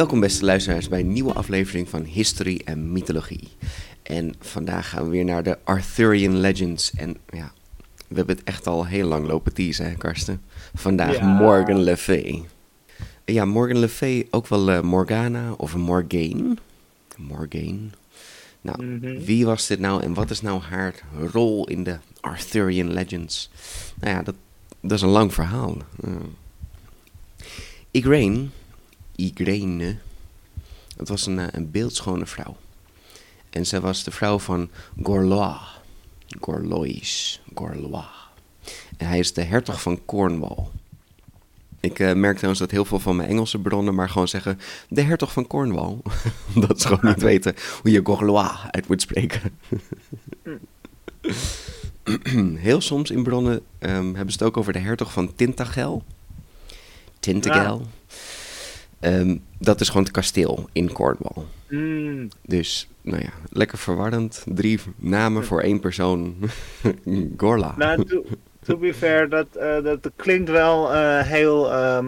Welkom beste luisteraars bij een nieuwe aflevering van History en Mythologie. En vandaag gaan we weer naar de Arthurian Legends. En ja, we hebben het echt al heel lang lopen teasen, hè Karsten? Vandaag Ja. Morgan Le Fay. Ja, Morgan Le Fay, ook wel eh, Morgana of Morgane. Morgane. Nou, Mhm. wie was dit nou en wat is nou haar rol in de Arthurian Legends? Nou ja, dat, dat is een lang verhaal. Uh. Igraine, Igraine, dat was een, eh, een beeldschone vrouw. En zij was de vrouw van Gorlois. Gorlois, Gorlois. En hij is de hertog van Cornwall. Ik eh, merk trouwens dat heel veel van mijn Engelse bronnen maar gewoon zeggen... de hertog van Cornwall. Omdat ze gewoon niet weten hoe je Gorlois uit moet spreken. heel soms in bronnen ehm, hebben ze het ook over de hertog van Tintagel. Tintagel. Ehm, dat is gewoon het kasteel in Cornwall. Mm, Dus, nou ja, lekker verwarrend. Drie namen voor één persoon. Gorla. nou, to, to be fair, dat, eh, dat klinkt wel eh, heel, ehm,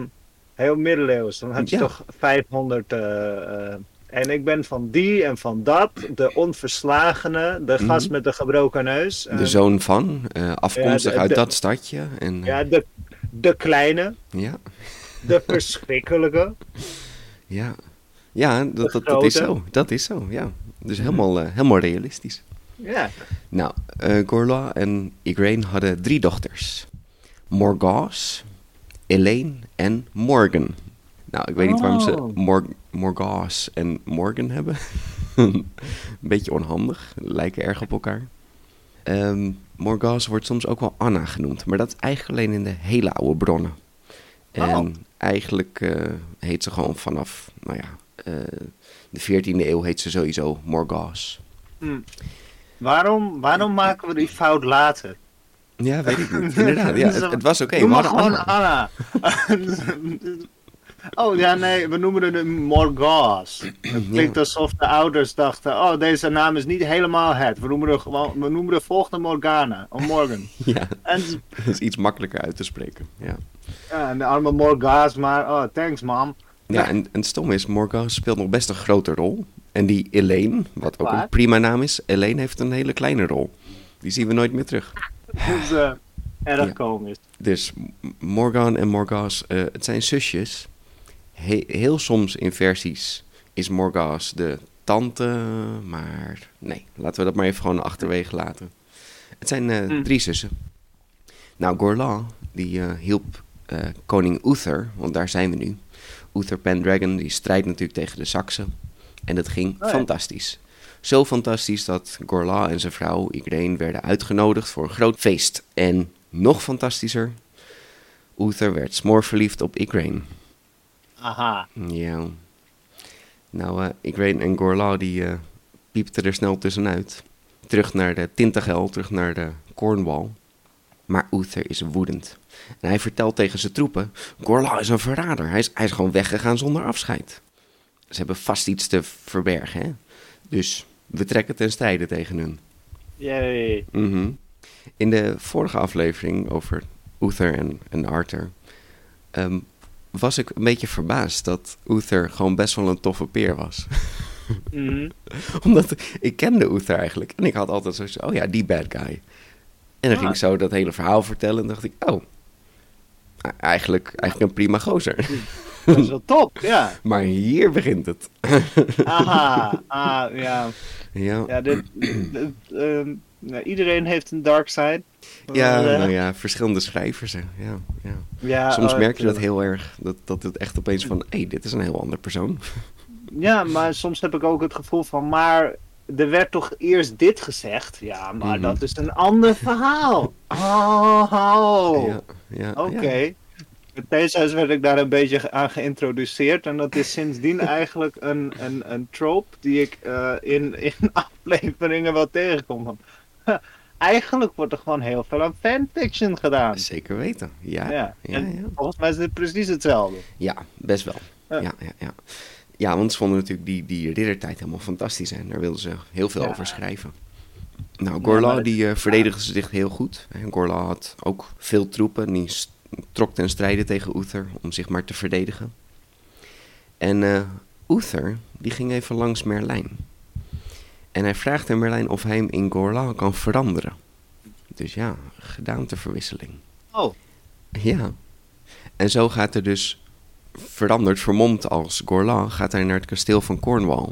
heel middeleeuws. Dan had je Ja. toch 500... eh, en ik ben van die en van dat, de onverslagene, de gast met de gebroken neus. Mhm. de eh, zoon van, afkomstig Ja, de- uit de- dat stadje. En, Ja, de, de kleine, ja, de verschrikkelijke. ja. Ja, dat, dat, is zo. Dat is zo, ja. Dus helemaal, eh, helemaal realistisch. Ja, Nou, eh Gorla en Igraine hadden drie dochters. Morgause, Elaine en Morgan. Nou, ik weet niet waarom ze Oh. Mor Morgause en Morgan hebben. Een beetje onhandig, lijken erg op elkaar. Ehm Morgause wordt soms ook wel Anna genoemd, maar dat is eigenlijk alleen in de hele oude bronnen. En Oh. Eigenlijk eh, heet ze gewoon vanaf, nou ja, eh, de 14e eeuw heet ze sowieso Morgause. waarom, waarom maken we die fout later? Ja, weet ik niet. Inderdaad, ja, het, het was oké. We maar gewoon Anna. Oh ja, nee, we noemen het Morgas. Het klinkt alsof de ouders dachten: oh, deze naam is niet helemaal het. We noemen, er gewoon, we noemen de volgende Morgana, of Morgan. Ja, en, dat is iets makkelijker uit te spreken. Ja, ja, en de arme Morgas, maar oh, thanks mom. ja en, en het stom is, Morgan speelt nog best een grote rol. En die Elaine, wat ook een prima naam is, Elaine heeft een hele kleine rol. Die zien we nooit meer terug. Dat is eh, erg Ja. komisch. Dus Morgan en Morgas, eh, het zijn zusjes. He- heel soms in versies is Morgas de tante, maar nee, laten we dat maar even gewoon achterwege laten. Het zijn eh, Hm. drie zussen. Nou, Gorlan, die hielp eh, koning Uther, want daar zijn we nu. Uther Pendragon, die strijdt natuurlijk tegen de Saksen. En dat ging ja. fantastisch. Zo fantastisch dat Gorla en zijn vrouw Igraine werden uitgenodigd voor een groot feest. En nog fantastischer, Uther werd smoorverliefd op Igraine. Aha. Ja. Nou, eh Igraine en Gorla die eh, piepten er snel tussenuit. Terug naar de Tintagel, terug naar de Cornwall. Maar Uther is woedend. En hij vertelt tegen zijn troepen, Gorla is een verrader. Hij is, hij is gewoon weggegaan zonder afscheid. Ze hebben vast iets te verbergen, hè? Dus we trekken ten strijde tegen hun. Yay. Mhm. In de vorige aflevering over Uther en, en Arthur ehm, was ik een beetje verbaasd dat Uther gewoon best wel een toffe peer was. Mhm. Omdat ik kende Uther eigenlijk en ik had altijd zoiets oh ja, die bad guy. En dan Ah. ging ik zo dat hele verhaal vertellen en dacht ik, oh, eigenlijk, eigenlijk een prima gozer. Dat is wel top, ja. Maar hier begint het. Aha. Ah, ja. Ja, Ja, dit, dit, ja, iedereen heeft een dark side. ja, Eh, nou ja, verschillende schrijvers. hè. Ja, ja. ja, Soms oh, merk je dat tuurlijk. heel erg. Dat, dat het echt opeens van, hé, hey, dit is een heel ander persoon. Ja, maar soms heb ik ook het gevoel van, maar er werd toch eerst dit gezegd? Ja, maar Mhm. dat is een ander verhaal. Oh, Ja, ja, oké. ja. Met werd ik daar een beetje aan geïntroduceerd. En dat is sindsdien eigenlijk een, een, een trope die ik eh, in, in afleveringen wel tegenkom. Eigenlijk wordt er gewoon heel veel aan fanfiction gedaan. Zeker weten. Ja, Ja. ja, en ja. volgens mij is het precies hetzelfde. Ja, best wel. Ja. Ja, ja, ja. want ze vonden natuurlijk die, die riddertijd helemaal fantastisch en daar wilden ze heel veel Ja. over schrijven. Nou, Gorla die eh, verdedigde zich heel goed. En Gorla had ook veel troepen en die trok ten strijde tegen Uther om zich maar te verdedigen. En eh Uther die ging even langs Merlijn. En hij vraagt aan Merlijn of hij hem in Gorla kan veranderen. Dus ja, gedaanteverwisseling. Oh, Ja. En zo gaat er dus veranderd, vermomd als Gorla, gaat hij naar het kasteel van Cornwall.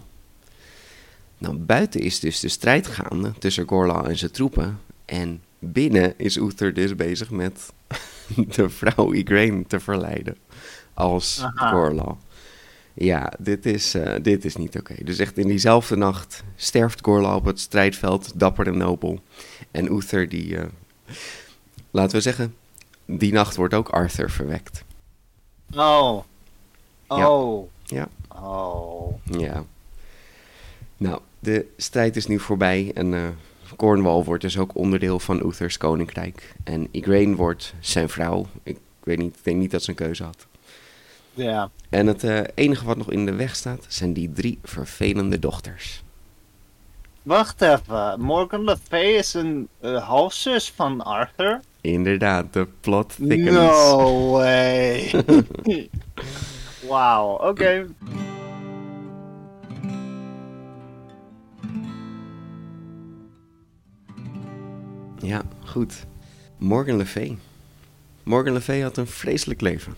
Nou, buiten is dus de strijd gaande tussen Gorla en zijn troepen. En binnen is Uther dus bezig met de vrouw Igraine te verleiden als Aha. Gorla. Ja, dit is, eh, dit is niet oké. Dus echt in diezelfde nacht sterft Gorla op het strijdveld, dapper en nobel. En Uther die, eh, laten we zeggen, die nacht wordt ook Arthur verwekt. oh, oh, Ja. oh. Ja. Nou, de strijd is nu voorbij en eh, Cornwall wordt dus ook onderdeel van Uther's koninkrijk. En Igraine wordt zijn vrouw. Ik weet niet, ik denk niet dat ze een keuze had. Ja. En het eh, enige wat nog in de weg staat, zijn die drie vervelende dochters. Wacht even, Morgan Le Fay is een eh, halfzus van Arthur? Inderdaad, de plot thickens. No way. Wauw, oké. Ja, goed. Morgan Le Fay. Morgan Le Fay had een vreselijk leven.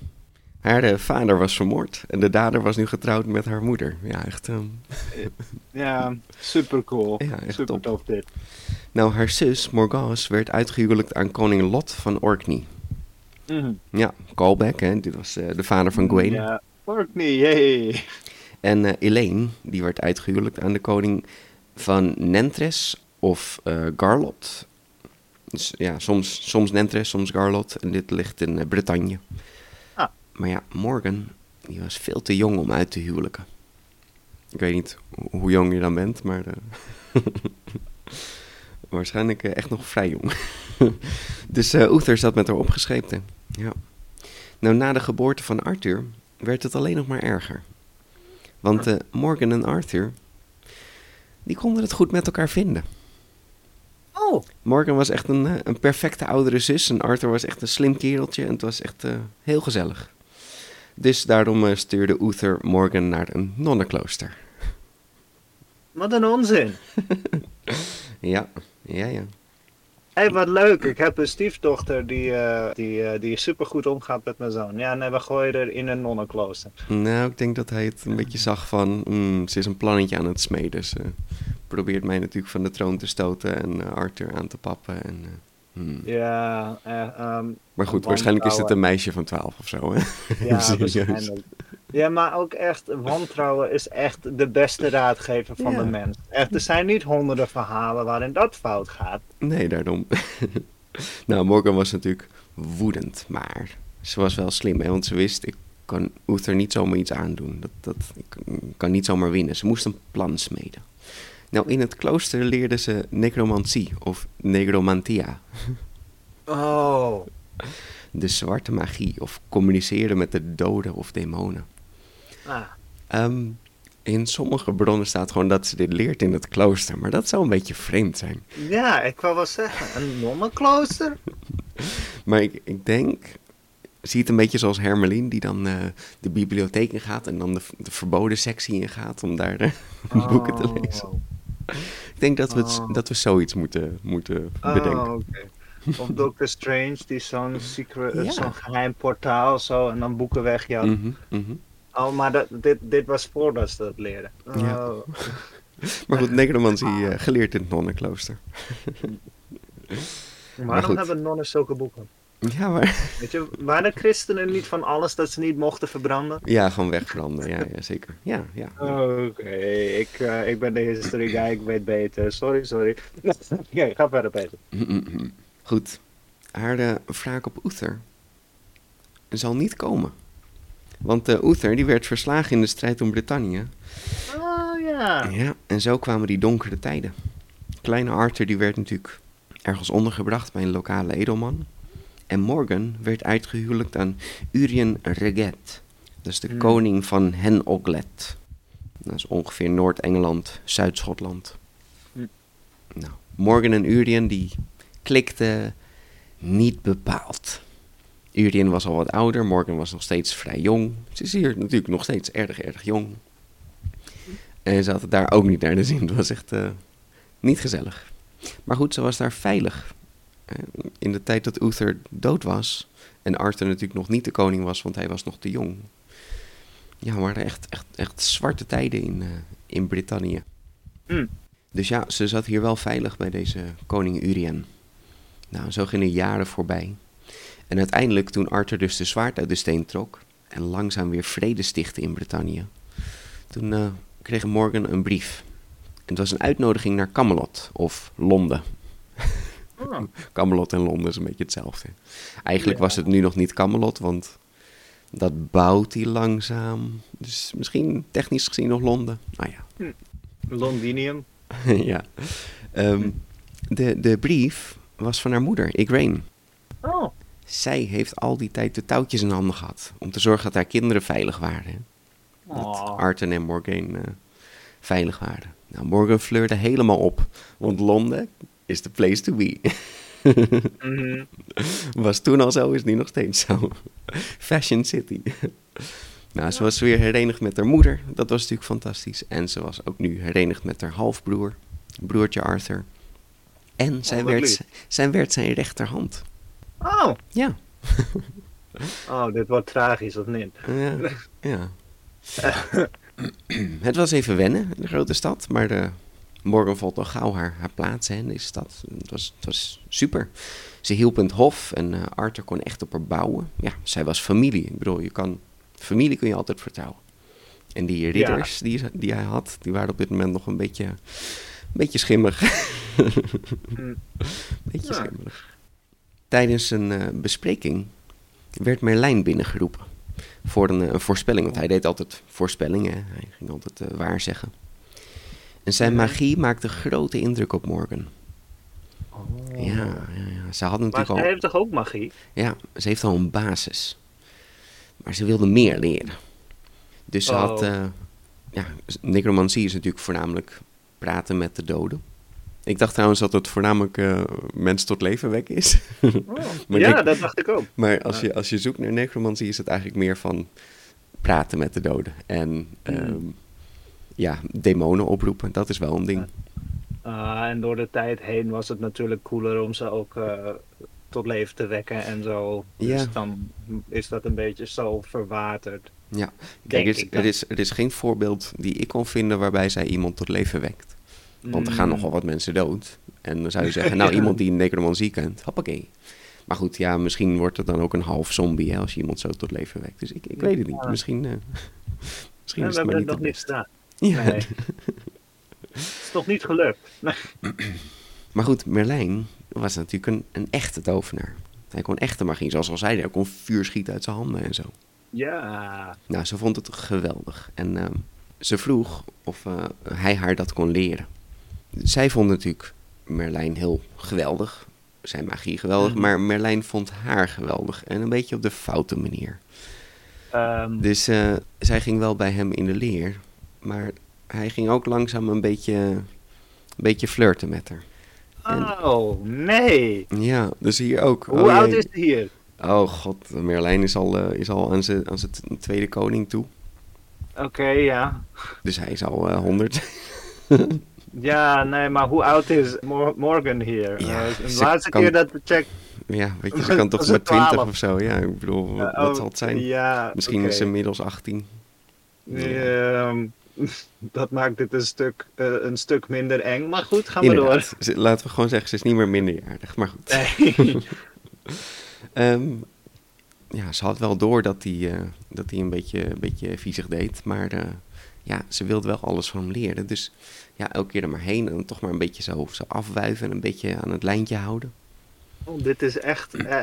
Haar eh, vader was vermoord en de dader was nu getrouwd met haar moeder. Ja, echt. ehm, Ja, super cool. Ja, echt super top. tof dit. Nou, haar zus Morgause werd uitgehuwelijkt aan koning Lot van Orkney. Mhm. Ja, callback, hè. Dit was eh, de vader van Gwen. Ja, Orkney, yay. En eh, Elaine, die werd uitgehuwelijkt aan de koning van Nentres of eh, Garlot. Dus ja, soms, soms Nentres, soms Garlot. En dit ligt in eh, Bretagne. Ah. Maar ja, Morgan, die was veel te jong om uit te huwelijken. Ik weet niet ho- hoe jong je dan bent, maar... waarschijnlijk echt nog vrij jong. dus eh Uther zat met haar opgeschepten. Ja. Nou, na de geboorte van Arthur werd het alleen nog maar erger. Want eh, Morgan en Arthur, die konden het goed met elkaar vinden. Oh, Morgan was echt een, eh, een perfecte oudere zus en Arthur was echt een slim kereltje en het was echt eh, heel gezellig. Dus daarom stuurde Uther Morgan naar een nonnenklooster. wat een onzin. Ja, ja, ja. Hé, hey, wat leuk. Ik heb een stiefdochter die, eh, die, eh, die supergoed omgaat met mijn zoon. Ja, nee, we gooien er in een nonnenklooster. Nou, ik denk dat hij het een beetje zag van, mm, ze is een plannetje aan het smeden. Ze probeert mij natuurlijk van de troon te stoten en eh, Arthur aan te pappen. En, hmm. Ja, eh, ehm, Maar goed, waarschijnlijk is het een meisje van 12 of zo, hè? Ja, waarschijnlijk. Ja, maar ook echt, wantrouwen is echt de beste raadgever van Ja. de mens. Echt, er zijn niet honderden verhalen waarin dat fout gaat. Nee, daarom. nou, Morgan was natuurlijk woedend, maar ze was wel slim, hè? Want ze wist, ik kan Uther niet zomaar iets aandoen. Dat, dat, ik kan niet zomaar winnen. Ze moest een plan smeden. Nou, in het klooster leerde ze necromantie, of negromantia. Oh. De zwarte magie, of communiceren met de doden of demonen. Ah. Ehm, in sommige bronnen staat gewoon dat ze dit leert in het klooster, maar dat zou een beetje vreemd zijn. Ja, ik wou wel zeggen, een nonnenklooster? Maar ik, ik denk, zie het een beetje zoals Hermelien, die dan eh, de bibliotheek in gaat en dan de, de verboden sectie in gaat om daar de boeken te lezen. Oh. Ik denk dat we, het, Oh. dat we zoiets moeten, moeten Oh, bedenken. oké. Of Doctor Strange, die zo'n geheim portaal zo en dan boeken wegjat. Mhm, mhm. Oh, maar dat, dit, dit was voordat ze dat leerden. Oh. Ja. Maar goed, necromantie eh, geleerd in het nonnenklooster. Waarom goed. hebben nonnen zulke boeken? Ja, maar... Weet je, waren christenen niet van alles dat ze niet mochten verbranden? Ja, gewoon wegbranden. Ja, ja zeker. Ja, ja. Oké, ik, eh, ik ben de history guy, ik weet beter. Sorry, sorry. Oké, ga verder, Peter. Goed. Haar uh, wraak op Uther zal niet komen. Want uh, Uther die werd verslagen in de strijd om Brittannië. Oh ja. Ja, en zo kwamen die donkere tijden. Kleine Arthur die werd natuurlijk ergens ondergebracht bij een lokale edelman. En Morgan werd uitgehuwelijkt aan Urien Reget. Dat is de Hmm. koning van Hen Oglet. Dat is ongeveer Noord-Engeland, Zuid-Schotland. Hmm. Nou, Morgan en Urien die klikten niet bepaald. Urien was al wat ouder, Morgan was nog steeds vrij jong. Ze is hier natuurlijk nog steeds erg, erg jong. En ze had het daar ook niet naar de zin. Het was echt eh, niet gezellig. Maar goed, ze was daar veilig. Eh, in de tijd dat Uther dood was. En Arthur natuurlijk nog niet de koning was, want hij was nog te jong. Ja, waren echt, echt, echt zwarte tijden in, eh, in Brittannië. Hmm. Dus ja, ze zat hier wel veilig bij deze koning Urien. Nou, zo gingen jaren voorbij. En uiteindelijk, toen Arthur dus de zwaard uit de steen trok en langzaam weer vrede stichtte in Brittannië, toen eh, kreeg Morgan een brief. En het was een uitnodiging naar Camelot of Londen. Oh. Camelot en Londen is een beetje hetzelfde. Eigenlijk Ja. was het nu nog niet Camelot, want dat bouwt hij langzaam. Dus misschien technisch gezien nog Londen. Nou ja, Londinium. ja. Ehm, de, de brief was van haar moeder, Igraine. Oh. Zij heeft al die tijd de touwtjes in handen gehad. Om te zorgen dat haar kinderen veilig waren. Dat Oh. Arten en Morgan eh, veilig waren. Nou, Morgan fleurde helemaal op. Want Londen is the place to be. Mhm. was toen al zo, is nu nog steeds zo. Fashion City. nou, ze was weer herenigd met haar moeder. Dat was natuurlijk fantastisch. En ze was ook nu herenigd met haar halfbroer, broertje Arthur. En zij, wat werd, zij werd zijn rechterhand. Oh. Ja, Oh, dit wordt tragisch, of niet? ja, ja. Het was even wennen, de grote stad. Maar de Morgan vond al gauw haar, haar plaats hè, in deze stad. Het was, het was super. Ze hielp in het hof en eh, Arthur kon echt op haar bouwen. Ja, zij was familie. Ik bedoel, je kan, familie kun je altijd vertrouwen. En die ridders die, die hij had, die waren op dit moment nog een beetje, een beetje schimmig. Hm. beetje Ja. schimmig. Tijdens een eh, bespreking werd Merlijn binnengeroepen. Voor een, eh, een voorspelling, want hij deed altijd voorspellingen. Hij ging altijd eh, waarzeggen. En zijn magie maakte grote indruk op Morgan. Oh. Ja, ja, ja, ze had Maar natuurlijk zij al... heeft toch ook magie? Ja, ze heeft al een basis. Maar ze wilde meer leren. Dus ze had... Eh, ja, necromantie is natuurlijk voornamelijk praten met de doden. Ik dacht trouwens dat het voornamelijk eh mensen tot leven wekken is. Maar ja, ik- dat dacht ik ook. Maar als je, als je zoekt naar necromantie is het eigenlijk meer van praten met de doden. En ehm, ja, demonen oproepen, dat is wel een ding. Ah, en door de tijd heen was het natuurlijk cooler om ze ook eh, tot leven te wekken en zo. Dus Ja. dan is dat een beetje zo verwaterd. Ja, kijk, er is, er, is, er is geen voorbeeld die ik kon vinden waarbij zij iemand tot leven wekt. Want er gaan Mm. nogal wat mensen dood. En dan zou je zeggen, nou, Ja. iemand die necromantie kent, hoppakee. Maar goed, ja, misschien wordt het dan ook een half zombie hè, als je iemand zo tot leven wekt. Dus ik, ik weet het niet. Misschien, eh, misschien Ja, is we het maar hebben niet het nog het niet gedaan. Ja. Nee. Het is nog niet gelukt. Nee. Maar goed, Merlijn was natuurlijk een, een echte tovenaar. Hij kon echte magie, zoals al zei hij, kon vuur schieten uit zijn handen en zo. Ja. Nou, ze vond het geweldig. En ehm, ze vroeg of eh, hij haar dat kon leren. Zij vond natuurlijk Merlijn heel geweldig. Zijn magie geweldig. Mhm. Maar Merlijn vond haar geweldig. En een beetje op de foute manier. Ehm, Dus eh, zij ging wel bij hem in de leer. Maar hij ging ook langzaam een beetje, een beetje flirten met haar. oh, nee. Ja, dus hier ook. Hoe Oh oud jee. is hij hier? Oh god, Merlijn is al, eh, is al aan zijn aan tweede koning toe. Oké, ja. Dus hij is al eh, 100. Ja, nee, maar hoe oud is Mor- Morgan hier? Ja, Eh, de laatste kan- keer dat we check... ja, weet je, ze kan toch maar het 20 12? of zo. Ja, ik bedoel, wat, wat oh, zal het zijn? Ja, Misschien is ze inmiddels 18. Ehm, dat maakt dit een stuk, eh, een stuk minder eng. Maar goed, gaan we door. Inderdaad. Laten we gewoon zeggen, ze is niet meer minderjarig. Maar goed. Nee. Ehm, ja, ze had wel door dat hij, eh, dat een, beetje, een beetje viezig deed. Maar ja, ze wilde wel alles van hem leren. Dus ja, elke keer er maar heen en toch maar een beetje zo, zo afwuiven en een beetje aan het lijntje houden. Oh, dit is echt, eh,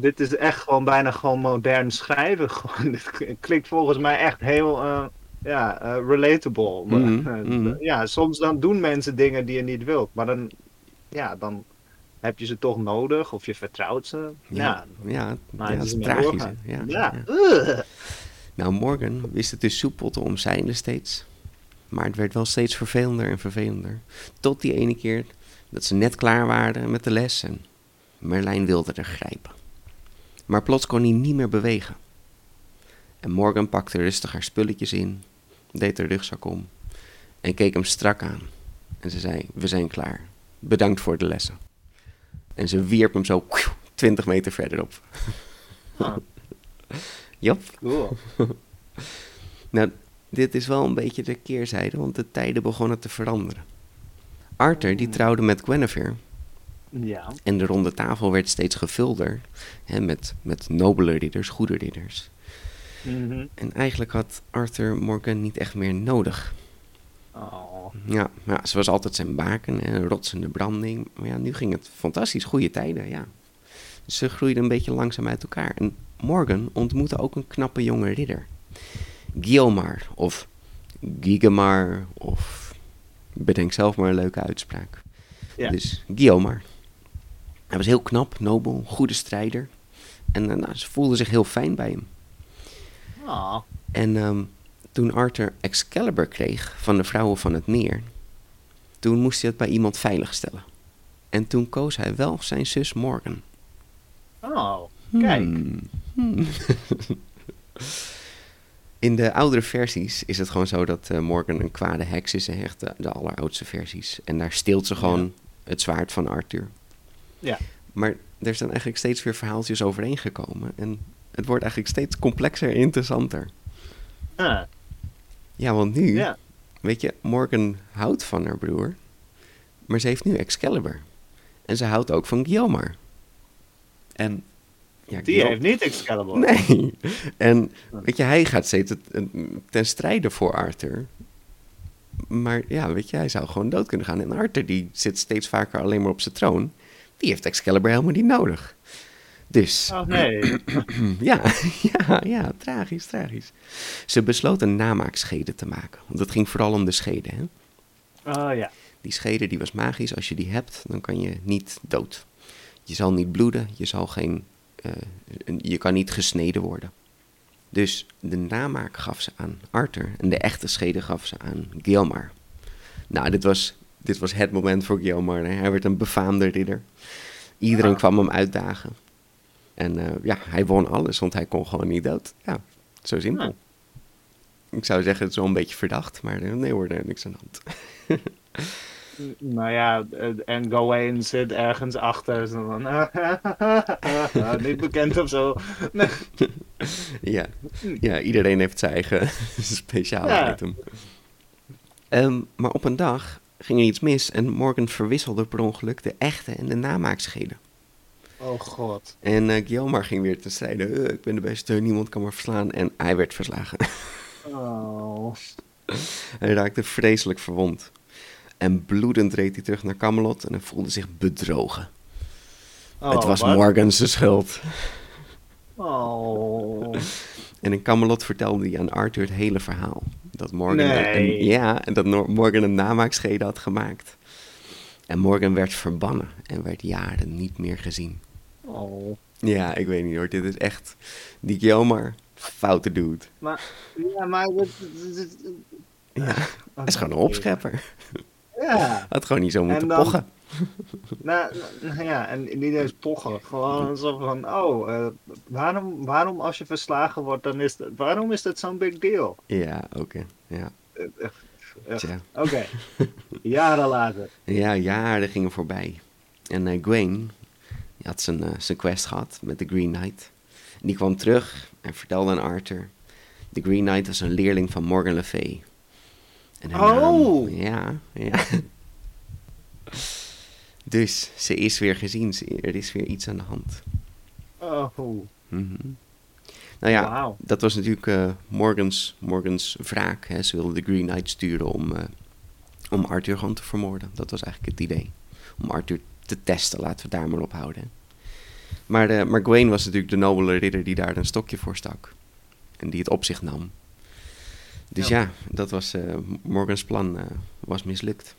dit is echt gewoon bijna gewoon modern schrijven. Gewoon, dit klinkt volgens mij echt heel, eh, ja, eh, relatable. Mhm, Eh, mhm. Ja, soms dan doen mensen dingen die je niet wilt, maar dan, ja, dan heb je ze toch nodig of je vertrouwt ze. Ja, ja, ja, het is tragisch. Ja, ja. ja. Nou, Morgan wist het dus soepel te omzeilen steeds. Maar het werd wel steeds vervelender en vervelender. Tot die ene keer dat ze net klaar waren met de les en Merlijn wilde er grijpen. Maar plots kon hij niet meer bewegen. En Morgan pakte rustig haar spulletjes in, deed haar rugzak om en keek hem strak aan. En ze zei, we zijn klaar. Bedankt voor de lessen. En ze wierp hem zo 20 meter verderop. Jop. cool. Nou, dit is wel een beetje de keerzijde, want de tijden begonnen te veranderen. Arthur die trouwde met Guinevere Ja. en de ronde tafel werd steeds gevulder hè, met, met nobele ridders, goede ridders. Mhm. En eigenlijk had Arthur Morgan niet echt meer nodig. Oh. Ja, ja ze was altijd zijn baken en rotsende branding. Maar ja, nu ging het fantastisch, goede tijden, ja. Dus ze groeiden een beetje langzaam uit elkaar. En Morgan ontmoette ook een knappe jonge ridder. Guiomar, of Gigemar, of bedenk zelf maar een leuke uitspraak. Ja. Dus Guiomar. Hij was heel knap, nobel, goede strijder. En eh, nou, ze voelde zich heel fijn bij hem. Oh. En ehm, toen Arthur Excalibur kreeg van de vrouwen van het meer, toen moest hij het bij iemand veiligstellen. En toen koos hij wel zijn zus Morgan. Oh. Kijk. Hmm. Hmm. In de oudere versies is het gewoon zo dat eh, Morgan een kwade heks is, hè, echt de, de alleroudste versies. En daar steelt ze gewoon het zwaard van Arthur. Ja. Maar er zijn eigenlijk steeds weer verhaaltjes overeen gekomen. En het wordt eigenlijk steeds complexer en interessanter. Ah, Ja, want nu, ja. weet je, Morgan houdt van haar broer. Maar ze heeft nu Excalibur. En ze houdt ook van Guiomar. En... Ja, Die heeft niet Excalibur. Nee. En weet je, hij gaat steeds ten strijde voor Arthur. Maar ja, weet je, hij zou gewoon dood kunnen gaan. En Arthur, die zit steeds vaker alleen maar op zijn troon. Die heeft Excalibur helemaal niet nodig. Dus, Oh nee. ja, ja, ja, tragisch, tragisch. Ze besloot een namaakschede te maken. Want het ging vooral om de schede, hè. Oh ja. Die schede die was magisch. Als je die hebt, dan kan je niet dood. Je zal niet bloeden. Je, zal geen, een- je kan niet gesneden worden. Dus de namaak gaf ze aan Arthur. En de echte schede gaf ze aan Guiomar. Nou, dit was, dit was het moment voor Guiomar. hè. Hij werd een befaamde ridder. Iedereen Ja. kwam hem uitdagen. En eh, ja, hij won alles, want hij kon gewoon niet dood. Ja, zo simpel. Ja. Ik zou zeggen, het is wel een beetje verdacht, maar eh, nee hoor, er is niks aan de hand. Nou ja, eh, en Gawain zit ergens achter. Zo van, niet bekend of zo. Nee. Ja, ja iedereen heeft zijn eigen speciale Ja. item. Ehm, maar op een dag ging er iets mis en Morgan verwisselde per ongeluk de echte en de namaakscheden. Oh god. En eh Guiomar ging weer te strijden. "Eh, ik ben de beste, niemand kan me verslaan. En hij werd verslagen. Oh. hij raakte vreselijk verwond. En bloedend reed hij terug naar Camelot en hij voelde zich bedrogen. Oh, het was wat? Morgan's schuld. Oh. En in Camelot vertelde hij aan Arthur het hele verhaal. Dat Morgan, een- Nee. een, ja, en dat Morgan een namaakschede had gemaakt. En Morgan werd verbannen en werd jaren niet meer gezien. Oh. Ja, ik weet niet hoor. Dit is echt... Die Guiomar, foute dude. Maar, ja, maar... Ja, hij is gewoon een opschepper. Ja. Had gewoon niet zo moeten dan- pochen. Nou, nou ja, en niet eens pochen. Gewoon zo van, oh, eh, waarom, waarom als je verslagen wordt, dan is het, waarom is dat zo'n big deal? Ja, oké. Ja, Eh, eh. Oké, jaren later. Ja, jaren gingen voorbij. En die had zijn, zijn quest gehad met de Green Knight. En die kwam terug en vertelde aan Arthur. De Green Knight was een leerling van Morgan Le Fay. En Oh! naam- ja, ja. Dus ze is weer gezien, er is weer iets aan de hand. Oh, Mhm. Nou ja, dat was natuurlijk eh, Morgans, Morgans wraak. Hè. Ze wilde de Green Knight sturen om, eh, om Arthur gewoon te vermoorden. Dat was eigenlijk het idee. Om Arthur te testen, laten we daar maar op houden. Maar, eh maar Gawain was natuurlijk de nobele ridder die daar een stokje voor stak. En die het op zich nam. Dus ja, Ja. dat was eh, Morgans plan, eh, was mislukt.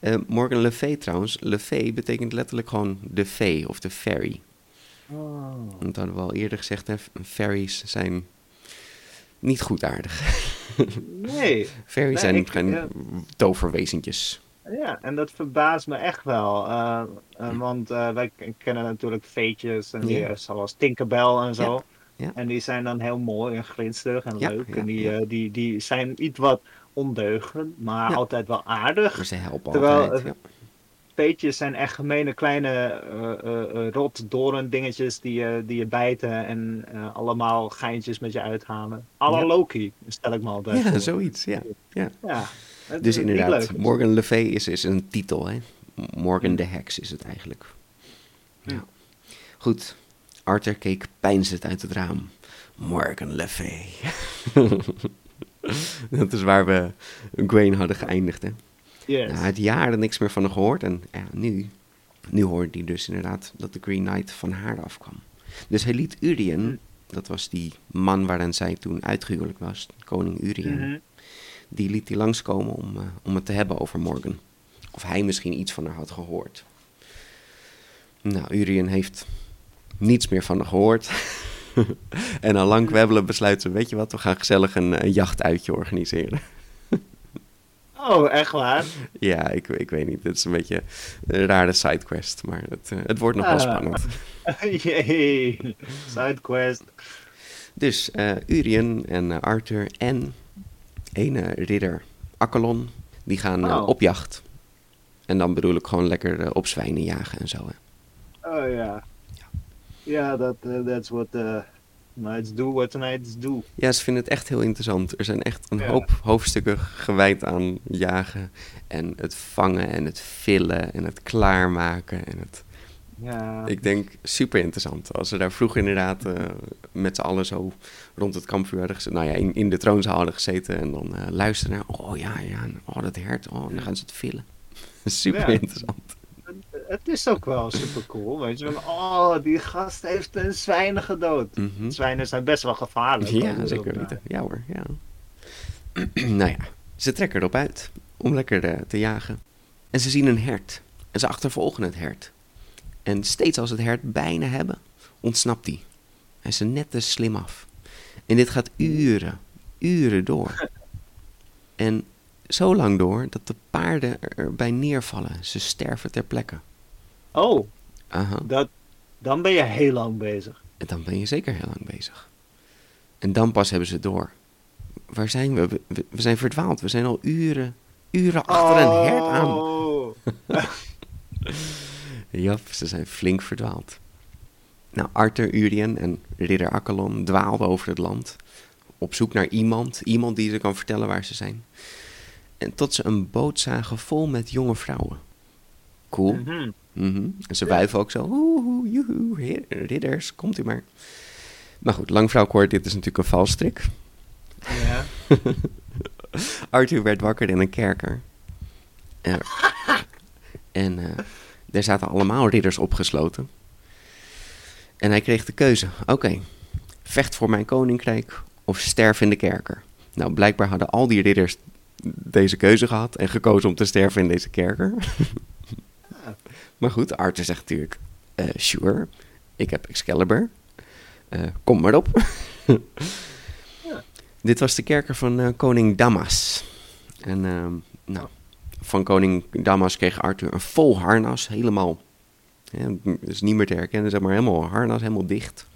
Eh, Morgan Le Fay trouwens, Le Fay betekent letterlijk gewoon de fee of de fairy. Oh. Dat hadden we al eerder gezegd, hè? fairies zijn niet goedaardig. Nee, Fairies zijn ik- geen ja. toverwezentjes. ja, en dat verbaast me echt wel. eh, want wij kennen natuurlijk feetjes, en die, Ja. zoals Tinkerbell en zo. ja. En die zijn dan heel mooi en glinsterig en Ja, leuk. ja, en die, ja. eh, die, die zijn iets wat ondeugend, maar Ja. altijd wel aardig. Maar ze helpen Terwijl, altijd. eh, ja. Peetjes zijn echt gemene kleine eh eh, eh, rot doorn dingetjes die, je die je bijten en allemaal geintjes met je uithalen. Alla Ja. Loki, stel ik me altijd Ja, voor. zoiets. Ja. ja. Ja, het Dus inderdaad. Morgan Le Fay is, is een titel. Hè? Morgan de Heks is het eigenlijk. Ja. Ja. Goed, Arthur keek peinzend uit het raam. Morgan Le Fay. Dat is waar we Gwaine hadden geëindigd. Hè? Yes. Nou, hij had jaren niks meer van haar gehoord. En ja, nu, nu hoorde hij dus inderdaad dat de Green Knight van haar afkwam. Dus hij liet Urien, dat was die man waarin zij toen uitgehuwelijk was, koning Urien, Mhm. die liet hij langskomen om, eh, om het te hebben over Morgan. Of hij misschien iets van haar had gehoord. Nou, Urien heeft niets meer van gehoord. en al lang kwebbelen besluiten ze, weet je wat, we gaan gezellig een, een jachtuitje organiseren. Oh, echt waar? Ja, ik, ik weet niet. Het is een beetje een rare sidequest. Maar het, eh, het wordt nog wel Ah. spannend. Jee, sidequest. Dus eh Urien en eh, Arthur en een eh, ridder Akkelon, die gaan Oh. op jacht. En dan bedoel ik gewoon lekker op zwijnen jagen en zo. Hè. Oh ja. Ja, dat eh, that's what uh, knights do, what knights do. Ja, ze vinden het echt heel interessant. Er zijn echt een Ja. hoop hoofdstukken gewijd aan jagen. En het vangen en het villen en het klaarmaken. En het, Ja. ik denk super interessant. Als ze daar vroeger inderdaad eh, met z'n allen zo rond het kampvuur hadden gezeten. Nou ja, in, in de troonzaal hadden gezeten. En dan eh, luisteren naar, oh ja, ja, oh dat hert. Oh, dan gaan ze het villen. super Ja. interessant. Het is ook wel super cool, weet je. Van, oh, die gast heeft een zwijnen gedood. Mhm. Zwijnen zijn best wel gevaarlijk. Ja, zeker weten. Ja hoor, ja. nou ja, ze trekken erop uit om lekker eh, te jagen. En ze zien een hert. En ze achtervolgen het hert. En steeds als het hert bijna hebben, ontsnapt hij. Hij is er net te slim af. En dit gaat uren, uren door. En zo lang door dat de paarden erbij neervallen. Ze sterven ter plekke. Oh, Aha. dat, dan ben je heel lang bezig. En dan ben je zeker heel lang bezig. En dan pas hebben ze het door. Waar zijn we? We, zijn verdwaald. We zijn al uren, uren achter een hert aan. Oh. Ja, ze zijn flink verdwaald. Nou, Arthur, Urien en ridder Akkelon dwaalden over het land. Op zoek naar iemand. Iemand die ze kan vertellen waar ze zijn. En tot ze een boot zagen vol met jonge vrouwen. Cool. Mhm. En ze wuiven ook zo. Oeh, joehoe, ri- ridders, komt u maar. Maar goed, lang kort, dit is natuurlijk een valstrik. Ja. Arthur werd wakker in een kerker. En eh daar zaten allemaal ridders opgesloten. En hij kreeg de keuze. Oké, vecht voor mijn koninkrijk of sterf in de kerker. Nou, blijkbaar hadden al die ridders deze keuze gehad en gekozen om te sterven in deze kerker. maar goed, Arthur zegt natuurlijk, eh, sure, ik heb Excalibur. Eh, kom maar op. Dit was de kerker van eh, koning Damas. En ehm, nou, van koning Damas kreeg Arthur een vol harnas, helemaal, ja, is niet meer te herkennen, zeg maar, helemaal harnas, helemaal dicht.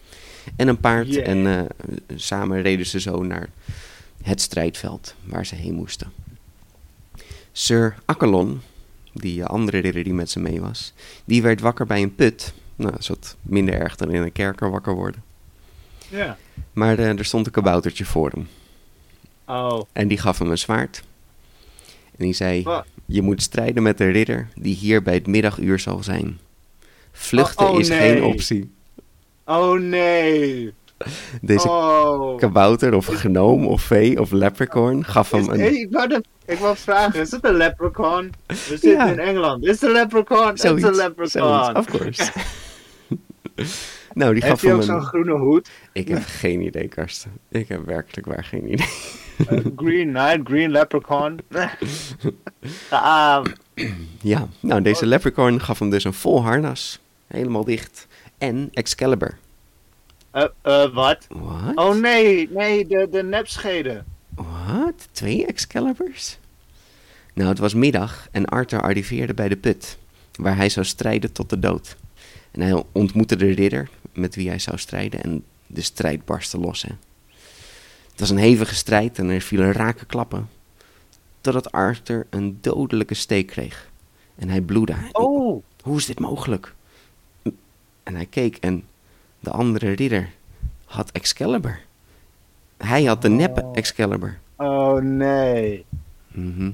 En een paard Yeah. en samen reden ze zo naar het strijdveld waar ze heen moesten. Sir Akkelon, die eh, andere ridder die met ze mee was, die werd wakker bij een put. Nou, dat is wat minder erg dan in een kerker wakker worden. Ja. Maar eh, er stond een kaboutertje voor hem. Oh. En die gaf hem een zwaard. En die zei? Je moet strijden met de ridder die hier bij het middaguur zal zijn. Vluchten Oh, oh, is nee. geen optie. Oh nee. Deze Oh. kabouter of gnoom of vee of leprechaun gaf hem Is- een... hey, ik, wou ik wou vragen, is het een leprechaun? We zitten Ja. in Engeland. Is het een leprechaun? Het een leprechaun. zoiets, of course. nou, die Heb gaf je hem ook zo'n een... groene hoed? Ik heb geen idee, Karsten. Ik heb werkelijk waar geen idee. Green Knight, Green Leprechaun. ah, Ja, nou, deze leprechaun gaf hem dus een vol harnas. Helemaal dicht. En Excalibur. Eh, eh, wat? Oh nee, nee, de, de nepscheden. Wat? Twee Excaliburs? Nou, het was middag en Arthur arriveerde bij de put, waar hij zou strijden tot de dood. En hij ontmoette de ridder met wie hij zou strijden en de strijd barstte los. Hè. Het was een hevige strijd en er vielen rake klappen, totdat Arthur een dodelijke steek kreeg. En hij bloedde. Oh, Hoe is dit mogelijk? En hij keek en de andere ridder had Excalibur. Hij had de neppe Oh. Excalibur. oh nee. Mhm.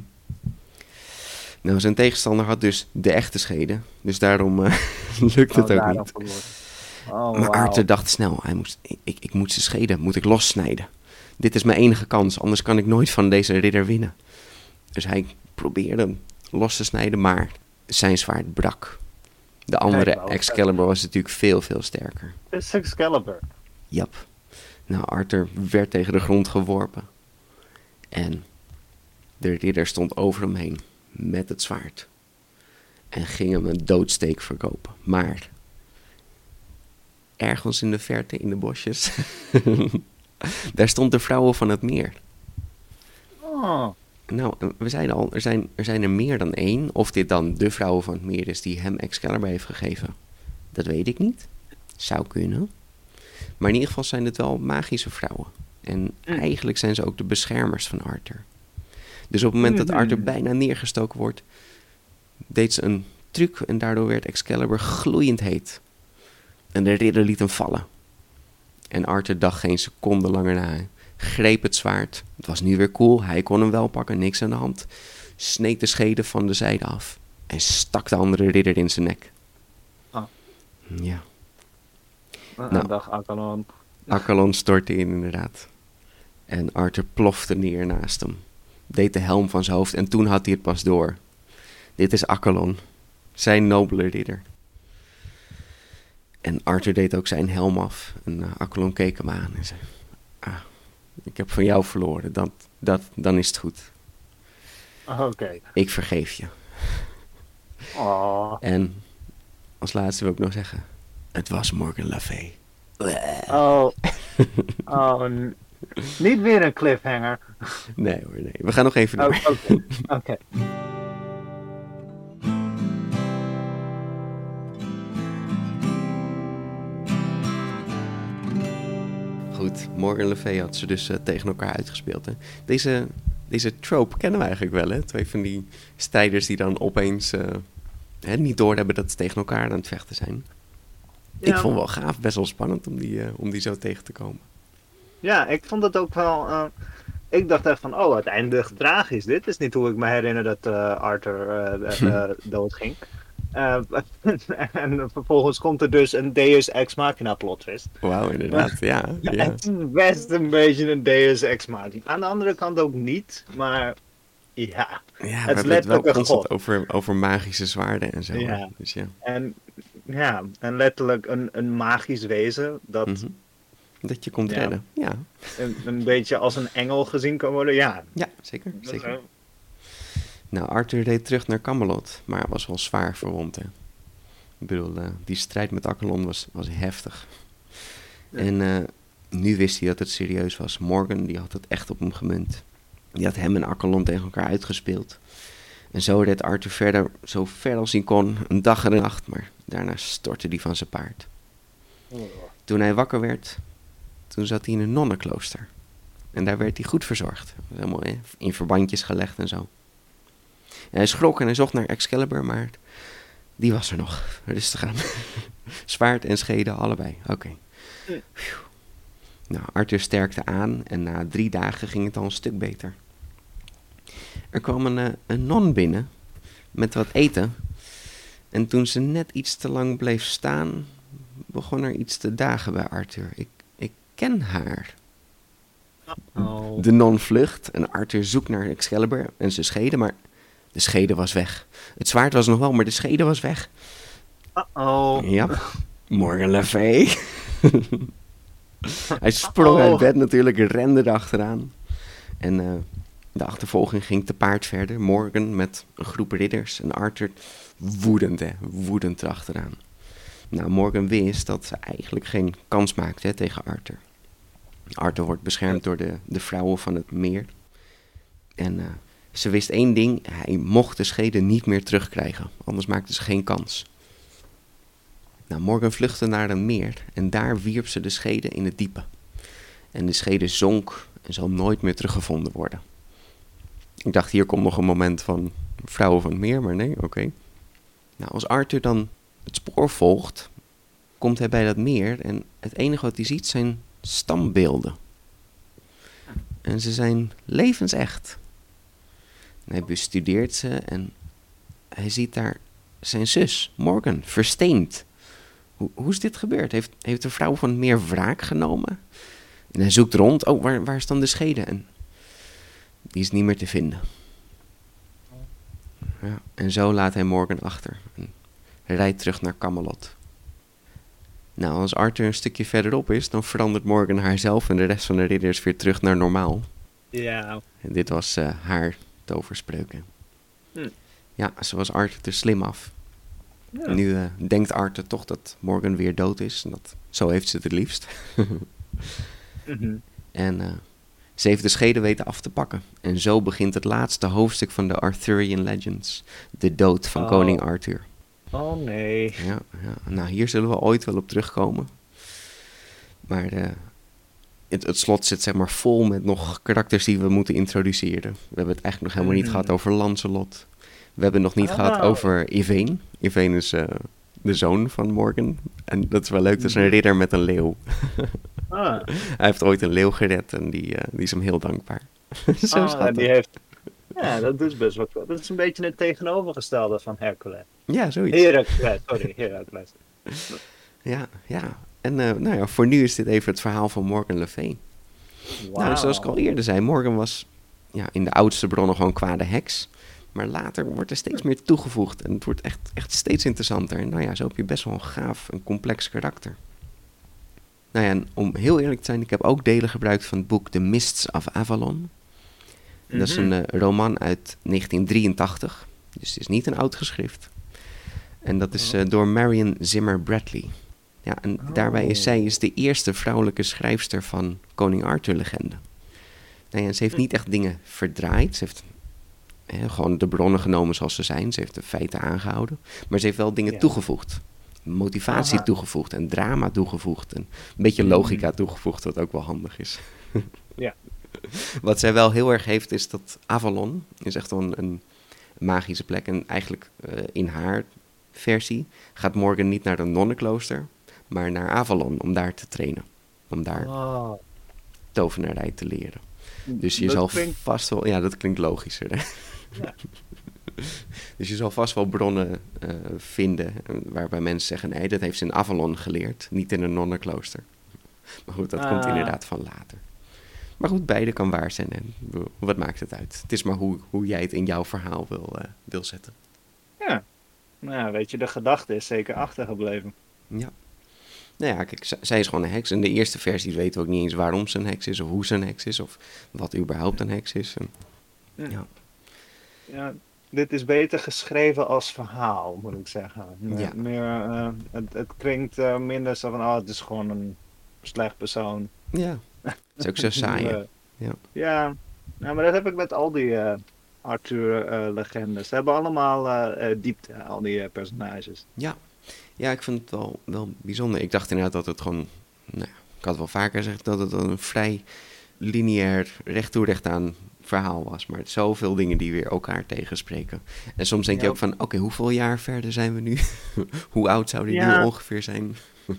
Nou, zijn tegenstander had dus de echte scheden. Dus daarom eh, lukt het Oh, ook niet. Oh, Maar wauw. Arthur dacht snel, hij moest, ik, ik, moet zijn scheden, moet ik lossnijden. Dit is mijn enige kans, anders kan ik nooit van deze ridder winnen. Dus hij probeerde hem los te snijden, maar zijn zwaard brak. De andere Kijk nou, Excalibur was natuurlijk veel, veel sterker. Het is Excalibur. Jap. Nou, Arthur werd tegen de grond geworpen. En de ridder stond over hem heen met het zwaard. En ging hem een doodsteek verkopen. Maar ergens in de verte, in de bosjes, daar stond de vrouwen van het meer. Oh, Nou, we zeiden al, er zijn, er zijn er meer dan één. Of dit dan de vrouwen van het meer is die hem Excalibur heeft gegeven, dat weet ik niet. Zou kunnen. Maar in ieder geval zijn het wel magische vrouwen. En Mm. eigenlijk zijn ze ook de beschermers van Arthur. Dus op het moment dat Mhm. Arthur bijna neergestoken wordt, deed ze een truc en daardoor werd Excalibur gloeiend heet. En de ridder liet hem vallen. En Arthur dacht geen seconde langer na. Greep het zwaard. Het was nu weer cool. Hij kon hem wel pakken, niks aan de hand. Sneed de scheden van de zijde af. En stak de andere ridder in zijn nek. Ah. Ja. nou. dag Akalon. Akkalon stortte in inderdaad. En Arthur plofte neer naast hem. Deed de helm van zijn hoofd en toen had hij het pas door. Dit is Akkalon, zijn nobele ridder. En Arthur deed ook zijn helm af. En eh, Akkalon keek hem aan en zei... Ah, ik heb van jou verloren, dat, dat, dan is het goed. Oké. Ik vergeef je. Oh. En als laatste wil ik nog zeggen... Het was Morgan Le Fay. Oh. Oh. Niet weer een cliffhanger. Nee hoor, nee. We gaan nog even Oh, door. Oké. Oké. Goed, Morgan Le Fay had ze dus eh, tegen elkaar uitgespeeld. Hè. Deze, deze trope kennen we eigenlijk wel, hè? Twee van die strijders die dan opeens eh, hè, niet doorhebben dat ze tegen elkaar aan het vechten zijn. Ik vond wel gaaf, best wel spannend om die, eh, om die zo tegen te komen. Ja, ik vond het ook wel. ik dacht echt van, oh, het eindigt tragisch. Dit is niet hoe ik me herinner dat Arthur doodging. Eh, en vervolgens komt er dus een Deus Ex Machina plot twist. Wauw, inderdaad, ja. ja. Het is best een beetje een Deus Ex Machina. Aan de andere kant ook niet, maar ja. Ja, we hebben het wel letterlijk een constant over, over magische zwaarden en zo. Ja. Dus ja. En, ja, en letterlijk een, een magisch wezen dat Mhm. Dat je komt Ja. redden. Ja, een, een beetje als een engel gezien kan worden. Ja, ja zeker. zeker. Nou, Arthur reed terug naar Camelot, maar was wel zwaar verwond. Hè. Ik bedoel, eh, die strijd met Akkelon was, was heftig. Ja. En eh, nu wist hij dat het serieus was. Morgan, die had het echt op hem gemunt. Die had hem en Akkelon tegen elkaar uitgespeeld. En zo reed Arthur verder, zo ver als hij kon, een dag en een nacht, maar daarna stortte hij van zijn paard. Toen hij wakker werd, toen zat hij in een nonnenklooster. En daar werd hij goed verzorgd. Helemaal in verbandjes gelegd en zo. En hij schrok en hij zocht naar Excalibur, maar die was er nog. Rustig aan. Zwaard en scheden, allebei. Oké. Nou, Arthur sterkte aan en na drie dagen ging het al een stuk beter. Er kwam een, eh, een non binnen met wat eten. En toen ze net iets te lang bleef staan, begon er iets te dagen bij Arthur. Ik, ik ken haar. Oh. De non vlucht en Arthur zoekt naar Excalibur en zijn schede, maar de schede was weg. Het zwaard was nog wel, maar de schede was weg. Uh-oh. Ja, Morgan Le Fay. Hij sprong uit Oh. bed natuurlijk, rende erachteraan. En eh, de achtervolging ging te paard verder. Morgan met een groep ridders en Arthur woedend, hè, woedend erachteraan. Nou, Morgan wist dat ze eigenlijk geen kans maakte hè, tegen Arthur. Arthur wordt beschermd door de, de vrouwen van het meer. En eh, ze wist één ding, hij mocht de schede niet meer terugkrijgen. Anders maakte ze geen kans. Nou, Morgan vluchtte naar een meer en daar wierp ze de schede in het diepe. En de schede zonk en zal nooit meer teruggevonden worden. Ik dacht, hier komt nog een moment van vrouwen van het meer, maar nee, oké. Nou, als Arthur dan het spoor volgt, komt hij bij dat meer en het enige wat hij ziet zijn stambeelden. En ze zijn levensecht. Hij bestudeert ze en hij ziet daar zijn zus, Morgan, versteend. Hoe, hoe is dit gebeurd? Heeft, heeft de vrouw van meer wraak genomen? En hij zoekt rond. Oh, waar, waar is dan de schede? En die is niet meer te vinden. Ja, en zo laat hij Morgan achter. En rijdt terug naar Camelot. Nou, als Arthur een stukje verderop is, dan verandert Morgan haarzelf en de rest van de ridders weer terug naar normaal. Ja. En dit was eh, haar toverspreuken. Hm. Ja, ze was Arthur te slim af. Ja. Nu eh, denkt Arthur toch dat Morgan weer dood is. En dat, zo heeft ze het het liefst. Mhm. En eh, ze heeft de schede weten af te pakken. En zo begint het laatste hoofdstuk van de Arthurian Legends. De dood van Oh. koning Arthur. Oh nee. Ja, ja, nou hier zullen we ooit wel op terugkomen. Maar eh, het, het slot zit zeg maar vol met nog karakters die we moeten introduceren. We hebben het eigenlijk nog helemaal niet Mm. gehad over Lancelot. We hebben het nog niet Ah. gehad over Yvain. Yvain is eh, de zoon van Morgan. En dat is wel leuk, dat is een Mhm. ridder met een leeuw. Ah, Hij heeft ooit een leeuw gered en die, eh, die is hem heel dankbaar. Zo ah, schattig. die heeft... Ja, dat is best wel. Dat is een beetje het tegenovergestelde van Hercules. Ja, zoiets. Heracles, sorry, Heracles. Ja, ja. En eh, nou ja, voor nu is dit even het verhaal van Morgan Le Fay. Nou, zoals ik al eerder zei, Morgan was ja, in de oudste bronnen gewoon kwade heks. Maar later wordt er steeds meer toegevoegd en het wordt echt, echt steeds interessanter. En nou ja, zo heb je best wel een gaaf en complex karakter. Nou ja, en om heel eerlijk te zijn, ik heb ook delen gebruikt van het boek The Mists of Avalon. En Dat is Mhm. een eh, roman uit 1983, dus het is niet een oud geschrift. En dat is eh, door Marion Zimmer Bradley. Ja, en daarbij is Oh. zij is de eerste vrouwelijke schrijfster van Koning Arthur-legende. Nou ja, en ze heeft niet echt dingen verdraaid. Ze heeft hè, gewoon de bronnen genomen zoals ze zijn. Ze heeft de feiten aangehouden. Maar ze heeft wel dingen Ja. toegevoegd. Motivatie Aha. toegevoegd en drama toegevoegd. En een beetje logica toegevoegd, wat ook wel handig is. Ja. Wat zij wel heel erg heeft, is dat Avalon is echt een, een magische plek. En eigenlijk eh, in haar versie gaat Morgan niet naar een nonnenklooster, maar naar Avalon om daar te trainen. Om daar Oh, tovenarij te leren. Dus je dat zal klinkt- vast wel... Ja, dat klinkt logischer, hè? Ja. dus je zal vast wel bronnen eh, vinden waarbij mensen zeggen... nee, dat heeft ze in Avalon geleerd, niet in een nonnenklooster. Maar goed, dat komt Ah. inderdaad van later. Maar goed, beide kan waar zijn. En wat maakt het uit? Het is maar hoe, hoe jij het in jouw verhaal wil, eh, wil zetten. Ja. Nou ja, weet je, de gedachte is zeker achtergebleven. Ja. Nou ja, kijk, zij is gewoon een heks. In de eerste versie weten we ook niet eens waarom ze een heks is... of hoe ze een heks is, of wat überhaupt een heks is. En, Ja. ja. Ja, dit is beter geschreven als verhaal, moet ik zeggen. Meer, Ja. meer, eh, het, het klinkt eh, minder zo van, oh, het is gewoon een slecht persoon. Ja, dat is ook zo saai. Ja. ja. maar dat heb ik met al die eh Arthur-legendes. Ze hebben allemaal diepte, al die personages. Ja. Ja, ik vind het wel, wel bijzonder. Ik dacht inderdaad dat het gewoon... Nou, ik had wel vaker gezegd dat het een vrij lineair, recht toe recht aan verhaal was. Maar het zoveel dingen die weer elkaar tegenspreken. En soms denk je ook van, oké, hoeveel jaar verder zijn we nu? Hoe oud zou die Ja. nu ongeveer zijn?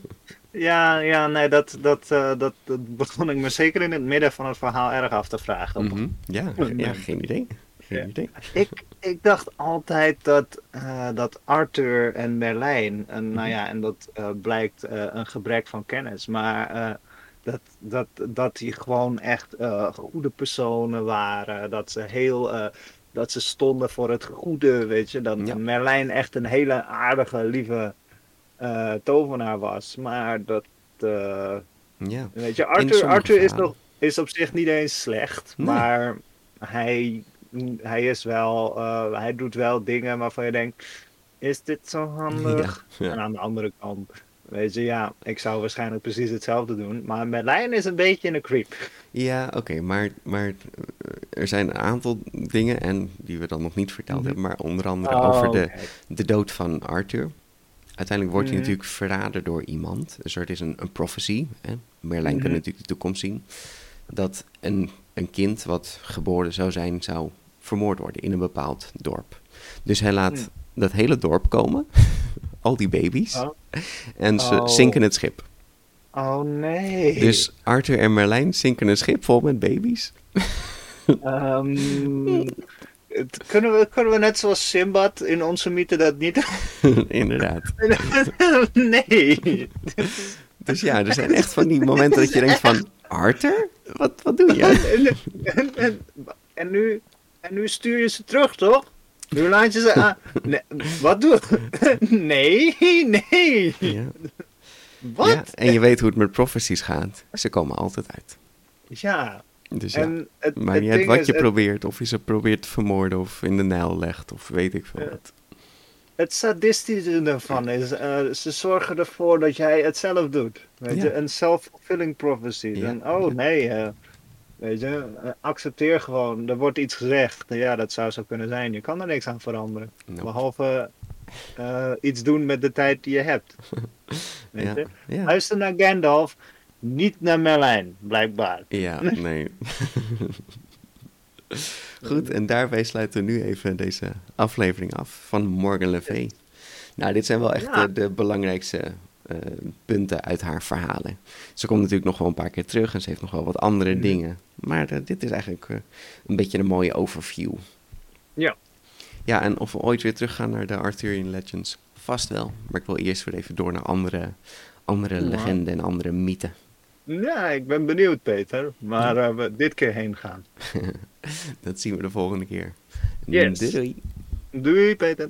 Ja, ja, nee, dat, dat, eh, dat, dat begon ik me zeker in het midden van het verhaal erg af te vragen. Mhm. ja, geen idee. Geen Geen idee. Ik, ik dacht altijd dat, eh, dat Arthur en Merlijn, en, nou ja, en dat eh, blijkt eh, een gebrek van kennis, maar eh, dat, dat, dat die gewoon echt eh, goede personen waren. Dat ze heel, eh, dat ze stonden voor het goede, weet je. Dat Ja. Merlijn echt een hele aardige, lieve eh, tovenaar was. Maar dat, eh, Ja. Weet je, Arthur, Arthur is, nog, is op zich niet eens slecht, Nee. maar hij, hij is wel, eh, hij doet wel dingen waarvan je denkt, is dit zo handig? Ja, ja. En aan de andere kant, weet je, ja, ik zou waarschijnlijk precies hetzelfde doen, maar Merlijn is een beetje een creep. Ja, oké, maar, maar eh, er zijn een aantal dingen en die we dan nog niet verteld Mhm. hebben, maar onder andere Oh, over de, oké. de dood van Arthur. Uiteindelijk wordt hij Mhm. natuurlijk verraden door iemand. Dus er is een, een prophecy. Hè? Merlijn kan Mhm. natuurlijk de toekomst zien. Dat een, een kind wat geboren zou zijn, zou vermoord worden in een bepaald dorp. Dus hij laat dat hele dorp komen, al die baby's, Oh. en ze Oh. zinken het schip. Oh nee. Dus Arthur en Merlijn zinken een schip vol met baby's. Ehm, het- kunnen, we, kunnen we net zoals Simbad in onze mythe dat niet... Inderdaad. nee. Dus ja, er zijn echt van die momenten dat je denkt van... Arthur? Wat, wat doe je? En, en, en, en nu, en nu stuur je ze terug, toch? Nu laat je ze aan. Nee, wat doe Nee, nee. Ja. Wat? Ja, en je weet hoe het met prophecies gaat. Ze komen altijd uit. Ja. Dus ja, En het, maar het niet uit wat is, je probeert. Of je ze probeert te vermoorden of in de Nijl legt of weet ik veel wat. het sadistische ervan is, eh, ze zorgen ervoor dat jij het zelf doet. Weet Ja. je, een self-fulfilling prophecy. Ja, En, oh nee, eh, weet je, eh, accepteer gewoon. Er wordt iets gezegd. Ja, dat zou zo kunnen zijn. Je kan er niks aan veranderen. Nou, Behalve eh, iets doen met de tijd die je hebt. Weet ja, je? ja. Luister naar Gandalf, niet naar Merlijn, blijkbaar. ja, nee. Goed, en daarbij sluiten we nu even deze aflevering af van Morgan Le Fay. Nou, dit zijn wel echt Ja. de, de belangrijkste punten uit haar verhalen. Ze komt natuurlijk nog wel een paar keer terug en ze heeft nog wel wat andere dingen. Maar eh, dit is eigenlijk eh, een beetje een mooie overview. Ja. Ja, en of we ooit weer teruggaan naar de Arthurian Legends, vast wel. Maar ik wil eerst weer even door naar andere, andere Ja. legenden en andere mythen. Ja, ik ben benieuwd, Peter. Maar eh, we dit keer heen gaan. Dat zien we de volgende keer. Yes. Doei. Doei, Peter.